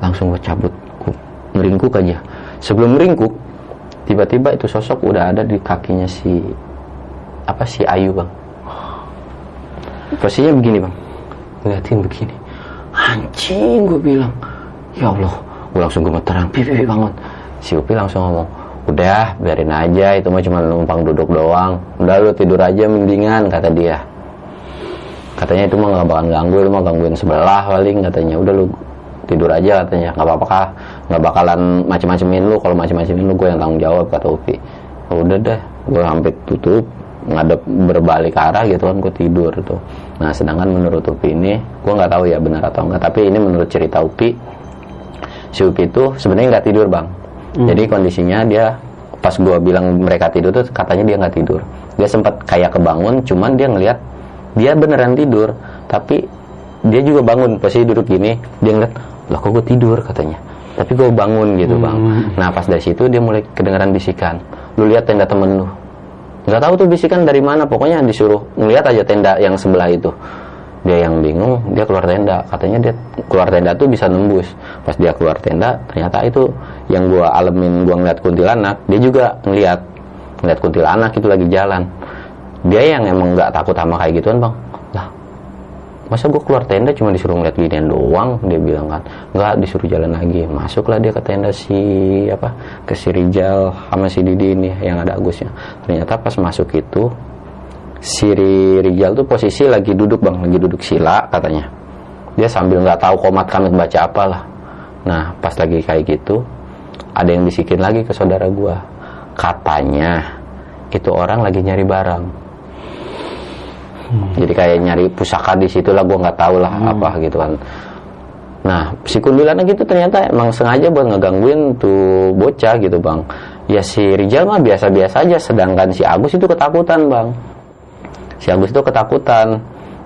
Langsung gue cabut gue meringkuk aja. Sebelum meringkuk tiba-tiba itu sosok udah ada di kakinya si apa si Ayu bang. Posisinya begini bang. Ngeliatin begini. Anjing gue bilang. Ya Allah gue langsung gemeteran. Pipi pipi bangun. Si Upi langsung ngomong udah biarin aja itu mah cuma numpang duduk doang. Udah lu tidur aja mendingan kata dia. Katanya itu mah nggak bakalan ganggu itu mah gangguin sebelah paling katanya. Udah lu tidur aja katanya. Nggak apa-apa kah nggak bakalan macem-macemin lu. Kalau macem-macemin lu gue yang tanggung jawab kata Upi. Udah deh gue hampir tutup ngadep berbalik arah gitu kan gue tidur tuh. Nah sedangkan menurut Upi ini gue nggak tahu ya benar atau enggak tapi ini menurut cerita Upi si Upi itu sebenarnya nggak tidur bang. Jadi kondisinya dia pas gue bilang mereka tidur tuh katanya dia nggak tidur. Dia sempat kayak kebangun cuman dia ngelihat dia beneran tidur. Tapi dia juga bangun posisi duduk gini dia ngeliat loh kok gue tidur? katanya. Tapi gue bangun gitu bang. Nah pas dari situ dia mulai kedengaran bisikan. Lu lihat tenda temen lu. Nggak tahu tuh bisikan dari mana pokoknya disuruh ngeliat aja tenda yang sebelah itu dia yang bingung dia keluar tenda. Katanya dia keluar tenda tuh bisa nembus. Pas dia keluar tenda ternyata itu yang gua alamin gua ngeliat kuntilanak dia juga ngeliat ngeliat kuntilanak itu lagi jalan. Dia yang emang nggak takut sama kayak gituan bang. Lah masa gue keluar tenda cuma disuruh ngeliat ginian doang? Dia bilang kan nggak disuruh jalan lagi. Masuklah dia ke tenda si apa ke si Rijal sama si Didi ini yang ada Agusnya. Ternyata pas masuk itu si Rijal tuh posisi lagi duduk bang. Lagi duduk sila katanya. Dia sambil nggak tahu komat kamit baca apalah nah pas lagi kayak gitu ada yang bisikin lagi ke saudara gua. Katanya itu orang lagi nyari barang. Jadi kayak nyari pusaka di situ lah gue nggak tahu lah apa gitu kan. Nah si kundilanak gitu ternyata emang sengaja buat ngegangguin tuh bocah gitu bang. Ya si Rijal mah biasa-biasa aja sedangkan si Agus itu ketakutan bang si Agus itu ketakutan.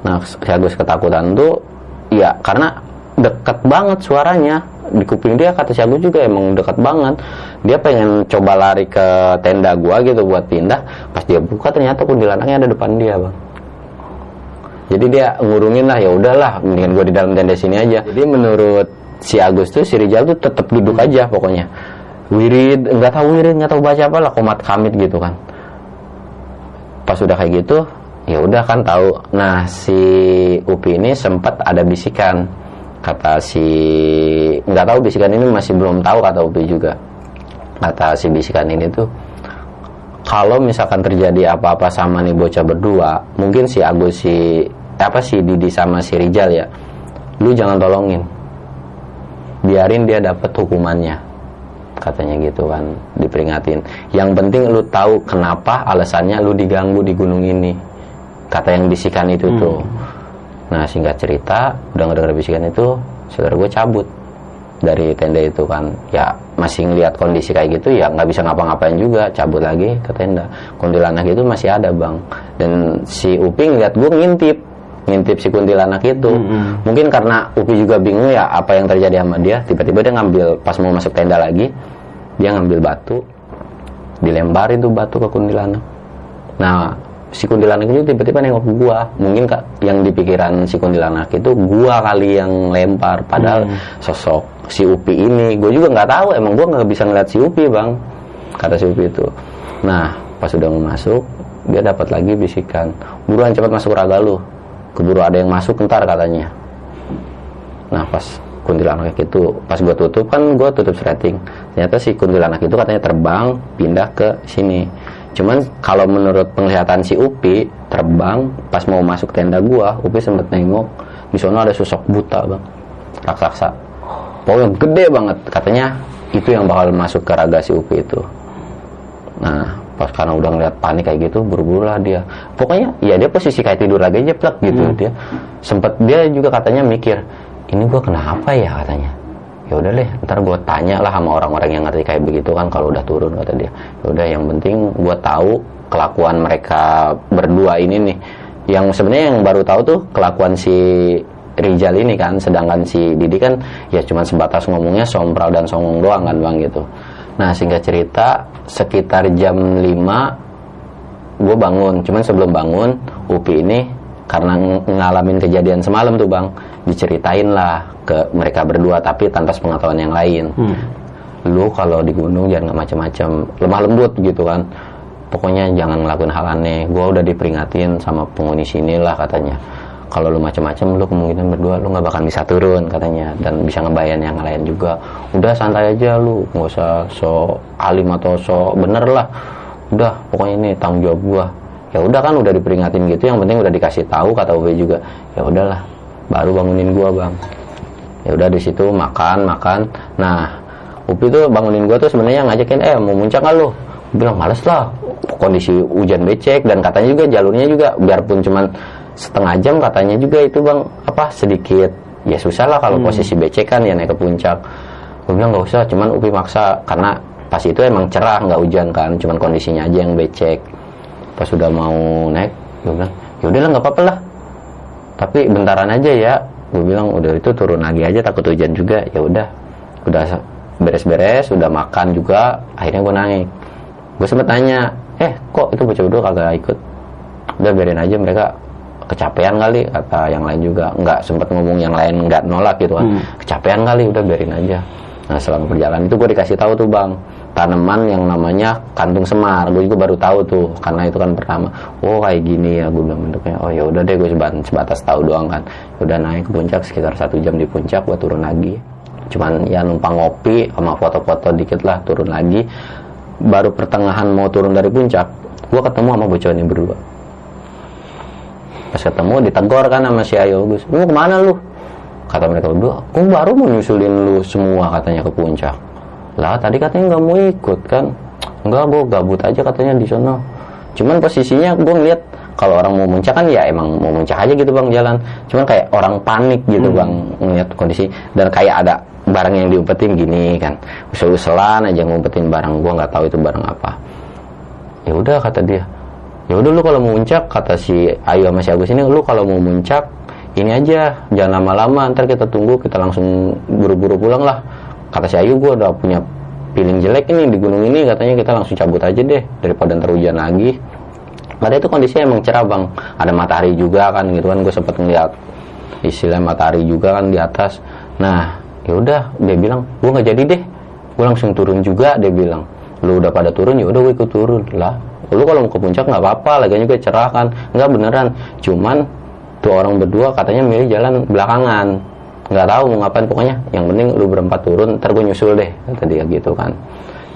Nah si Agus ketakutan tuh ya karena deket banget suaranya. Di kuping dia kata si Agus juga emang dekat banget. Dia pengen coba lari ke tenda gua gitu buat pindah. Pas dia buka ternyata kuntilanaknya ada depan dia bang. Jadi dia ngurungin lah ya udahlah mendingan gue di dalam tenda sini aja. Jadi menurut si Agus tuh si Rijal tuh tetap duduk aja pokoknya. Wirid nggak tahu wirid nggak tahu baca apa lah komat kamit gitu kan. Pas udah kayak gitu ya udah kan tahu. Nah si Upi ini sempat ada bisikan. Kata si nggak tahu bisikan ini masih belum tahu kata Upi juga. Kata si bisikan ini tuh kalau misalkan terjadi apa-apa sama nih bocah berdua mungkin si Agus si apa si Didi sama si Rijal ya lu jangan tolongin. Biarin dia dapat hukumannya katanya gitu kan diperingatin. Yang penting lu tahu kenapa alasannya lu diganggu di gunung ini kata yang bisikan itu tuh. Nah singkat cerita udah ngedenger bisikan itu saudara gue cabut dari tenda itu kan. Ya masih ngeliat kondisi kayak gitu ya nggak bisa ngapa-ngapain juga cabut lagi ke tenda. Kuntilanak itu masih ada bang. Dan si Upi ngeliat gue ngintip ngintip si kuntilanak itu. Mungkin karena Upi juga bingung ya apa yang terjadi sama dia. Tiba-tiba dia ngambil pas mau masuk tenda lagi dia ngambil batu dilemparin tuh batu ke kuntilanak. Nah si kuntilanak itu tiba-tiba nengok gua. Mungkin kak yang di pikiran si kuntilanak itu gua kali yang lempar. Padahal sosok si Upi ini gue juga nggak tahu. Emang gua nggak bisa ngeliat si Upi bang. Kata si Upi itu. Nah pas udah mau masuk dia dapat lagi bisikan buruan cepat masuk raga lu. Keburu ada yang masuk ntar katanya. Nah pas kuntilanak itu pas gua tutup kan gua tutup setting. Ternyata si kuntilanak itu katanya terbang pindah ke sini cuman kalau menurut penglihatan si Upi terbang pas mau masuk tenda gua Upi sempet nengok di sana ada sosok buta bang. Raksasa. Pokoknya gede banget. Katanya itu yang bakal masuk ke raga si Upi itu. Nah pas karena udah ngeliat panik kayak gitu buru-buru lah dia. Pokoknya ya dia posisi kayak tidur lagi aja plek gitu dia. Sempet dia juga katanya mikir ini gua kenapa ya? katanya ya udah deh ntar gue tanya lah sama orang-orang yang ngerti kayak begitu kan kalau udah turun kata dia. Ya udah yang penting gue tahu kelakuan mereka berdua ini nih. Yang sebenarnya yang baru tahu tuh kelakuan si Rijal ini kan sedangkan si Didi kan ya cuman sebatas ngomongnya sompral dan songong doang kan bang gitu. Nah singkat cerita sekitar jam 5 gue bangun. Cuman sebelum bangun Upi ini karena ng- ngalamin kejadian semalam tuh bang. Diceritain lah ke mereka berdua tapi tanpa pengetahuan yang lain. Lu kalau di gunung jangan nggak macam-macam lemah lembut gitu kan. Pokoknya jangan ngelakuin hal aneh. Gue udah diperingatin sama penghuni sini lah katanya. Kalau lu macam-macam lu kemungkinan berdua lu nggak bakal bisa turun katanya. Dan bisa ngebayan yang lain juga. Udah santai aja lu. Nggak usah so alim atau so bener lah. Udah pokoknya ini tanggung jawab gua ya udah kan udah diperingatin gitu yang penting udah dikasih tahu kata Ube juga. Ya udahlah baru bangunin gua bang. Ya udah di situ makan makan. Nah Upi tuh bangunin gua tuh sebenarnya ngajakin eh mau muncak nggak lu? Gua bilang males lah kondisi hujan becek. Dan katanya juga jalurnya juga biarpun cuman setengah jam katanya juga itu bang apa sedikit. Ya susah lah kalau posisi becek kan ya naik ke puncak. Gue bilang nggak usah cuman Upi maksa. Karena pas itu emang cerah nggak hujan kan cuman kondisinya aja yang becek pas sudah mau naik gue bilang ya udahlah nggak apa-apa lah. Tapi bentaran aja ya gue bilang udah itu turun lagi aja takut hujan juga. Ya udah udah beres-beres udah makan juga akhirnya gue naik. Gue sempet tanya eh kok itu bocah berdua kagak ikut? Udah biarin aja mereka kecapean kali kata yang lain juga. Nggak sempet ngomong yang lain nggak nolak gitu kan. Kecapean kali udah biarin aja. Nah selama perjalanan itu gue dikasih tahu tuh bang tanaman yang namanya kantung semar. Gue juga baru tahu tuh karena itu kan pertama. Oh kayak gini ya gue bilang bentuknya. Oh ya udah deh gue sebatas, tahu doang kan. Ya udah naik ke puncak sekitar satu jam di puncak gue turun lagi. Cuman ya numpang ngopi sama foto-foto dikit lah turun lagi. Baru pertengahan mau turun dari puncak gue ketemu sama bocah ini berdua. Pas ketemu ditegor kan sama si Ayo Gus. Lu ke mana lu? Kata mereka berdua gue baru mau nyusulin lu semua katanya ke puncak lah tadi katanya nggak mau ikut kan? Enggak gue gabut aja katanya di sana. Cuman posisinya gue ngeliat kalau orang mau muncak kan ya emang mau muncak aja gitu bang jalan. Cuman kayak orang panik gitu bang ngeliat kondisi. Dan kayak ada barang yang diumpetin gini kan. Usul-usulan aja ngumpetin barang. Gue nggak tahu itu barang apa. Ya udah kata dia. Ya udah lu kalau mau muncak kata si Ayu sama si Agus ini lu kalau mau muncak ini aja. Jangan lama-lama ntar kita tunggu kita langsung buru-buru pulang lah kata si Ayu gue udah punya feeling jelek ini di gunung ini. Katanya kita langsung cabut aja deh daripada ntar hujan lagi. Pada itu kondisinya emang cerah bang ada matahari juga kan gitu kan. Gue sempet ngeliat istilah matahari juga kan di atas. Nah ya udah dia bilang gue nggak jadi deh. Gue langsung turun juga dia bilang. Lu udah pada turun ya udah gue ikut turun. Lah lu kalau mau ke puncak nggak apa-apa lagi juga cerah kan. Nggak beneran. Cuman tuh orang berdua katanya milih jalan belakangan nggak tahu mau ngapain pokoknya yang penting lu berempat turun ntar gue nyusul deh kata dia gitu kan.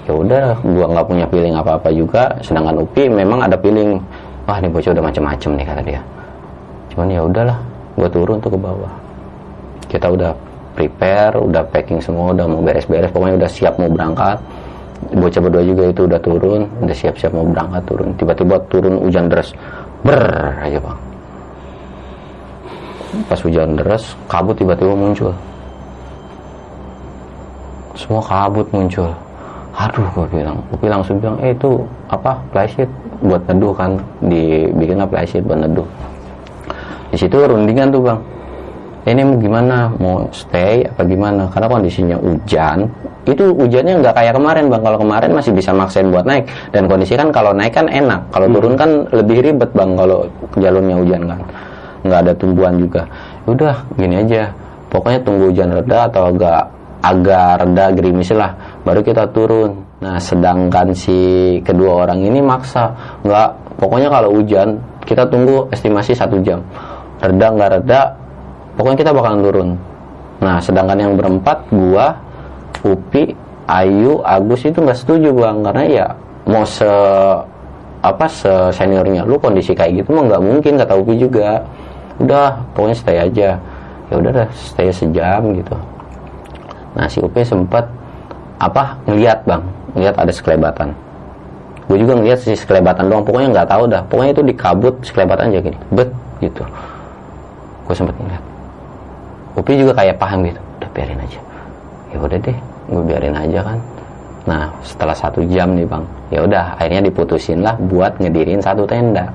Ya udah gua nggak punya feeling apa apa juga sedangkan Upi memang ada feeling wah ini bocah udah macem-macem nih kata dia. Cuman ya udahlah gua turun tuh ke bawah. Kita udah prepare udah packing semua udah mau beres-beres pokoknya udah siap mau berangkat. Bocah berdua juga itu udah turun udah siap-siap mau berangkat turun. Tiba-tiba turun hujan deras. Ber aja bang pas hujan deras kabut tiba-tiba muncul. Semua kabut muncul. Aduh gue bilang gue langsung bilang eh itu apa flysheet buat neduh kan? Dibikin apa flysheet buat neduh. Di situ rundingan tuh bang. Ini mau gimana? Mau stay apa gimana? Karena kondisinya hujan itu hujannya nggak kayak kemarin bang. Kalau kemarin masih bisa maksain buat naik. Dan kondisi kan kalau naik kan enak. Kalau turun kan lebih ribet bang kalau jalurnya hujan kan nggak ada tumbuhan juga. Udah gini aja. Pokoknya tunggu hujan reda atau agak agak reda gerimis lah. Baru kita turun. Nah sedangkan si kedua orang ini maksa. Nggak pokoknya kalau hujan kita tunggu estimasi satu jam. Reda nggak reda pokoknya kita bakalan turun. Nah sedangkan yang berempat gua Upi Ayu Agus itu nggak setuju bang. Karena ya mau se apa se seniornya. Lu kondisi kayak gitu mah nggak mungkin kata Upi juga udah pokoknya stay aja. Ya udah dah stay sejam gitu. Nah si Upi sempat apa ngeliat bang. Ngeliat ada sekelebatan. Gue juga ngeliat si sekelebatan doang. Pokoknya nggak tahu dah. Pokoknya itu di kabut sekelebatan aja gini. Bet gitu. Gue sempet ngeliat. Upi juga kayak paham gitu. Udah biarin aja. Ya udah deh gue biarin aja kan. Nah setelah satu jam nih bang. Ya udah akhirnya diputusin lah buat ngedirin satu tenda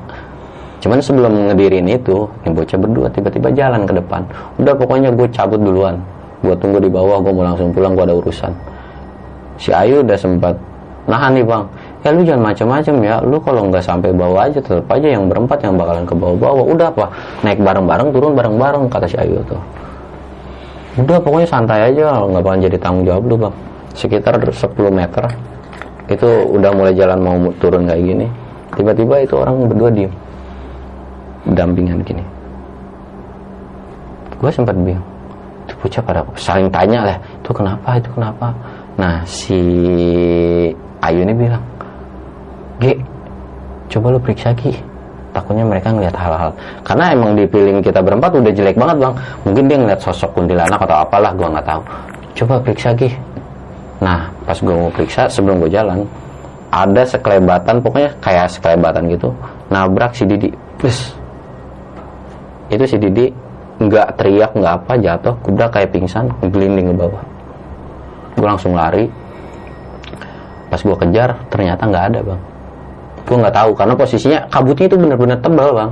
cuman sebelum ngedirin itu nih bocah berdua tiba-tiba jalan ke depan. Udah pokoknya gue cabut duluan. Gue tunggu di bawah gue mau langsung pulang gue ada urusan. Si Ayu udah sempat nahan nih bang ya lu jangan macam-macam ya. Lu kalau nggak sampai bawah aja tetap aja yang berempat yang bakalan ke bawah-bawah. Udah apa naik bareng-bareng turun bareng-bareng kata si Ayu tuh. Udah pokoknya santai aja nggak bakalan jadi tanggung jawab lu bang. Sekitar 10 meter itu udah mulai jalan mau turun kayak gini. Tiba-tiba itu orang berdua diem dampingan gini. Gue sempat bingung itu bocah pada saling tanya lah itu kenapa? Itu kenapa? Nah si Ayu ini bilang G coba lu periksa Ki takutnya mereka ngeliat hal-hal. Karena emang di feeling kita berempat udah jelek banget bang. Mungkin dia ngeliat sosok kuntilanak atau apalah gue nggak tahu. Coba periksa Ki nah pas gue mau periksa sebelum gue jalan ada sekelebatan pokoknya kayak sekelebatan gitu nabrak si Didi. Plus itu si Didi nggak teriak nggak apa jatuh udah kayak pingsan gelinding ke bawah. Gue langsung lari. Pas gue kejar ternyata nggak ada bang. Gue nggak tahu karena posisinya kabutnya itu bener-bener tebal bang.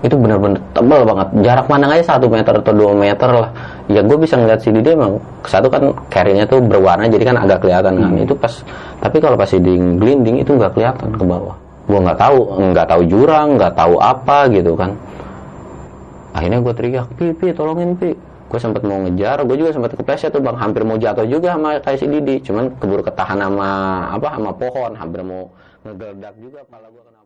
Itu bener-bener tebal banget. Jarak pandang aja satu meter atau dua meter lah. Ya gue bisa ngeliat si Didi emang satu kan carry-nya tuh berwarna jadi kan agak kelihatan kan. Itu pas tapi kalau pas si gelinding itu nggak kelihatan ke bawah. Gue nggak tahu nggak tahu jurang nggak tahu apa gitu kan akhirnya gue teriak pi pi tolongin pi. Gue sempat mau ngejar gue juga sempat kepleset tuh bang. Hampir mau jatuh juga sama kayak si Didi. Cuman keburu ketahan sama apa sama pohon. Hampir mau ngegeledak juga kepala gue kena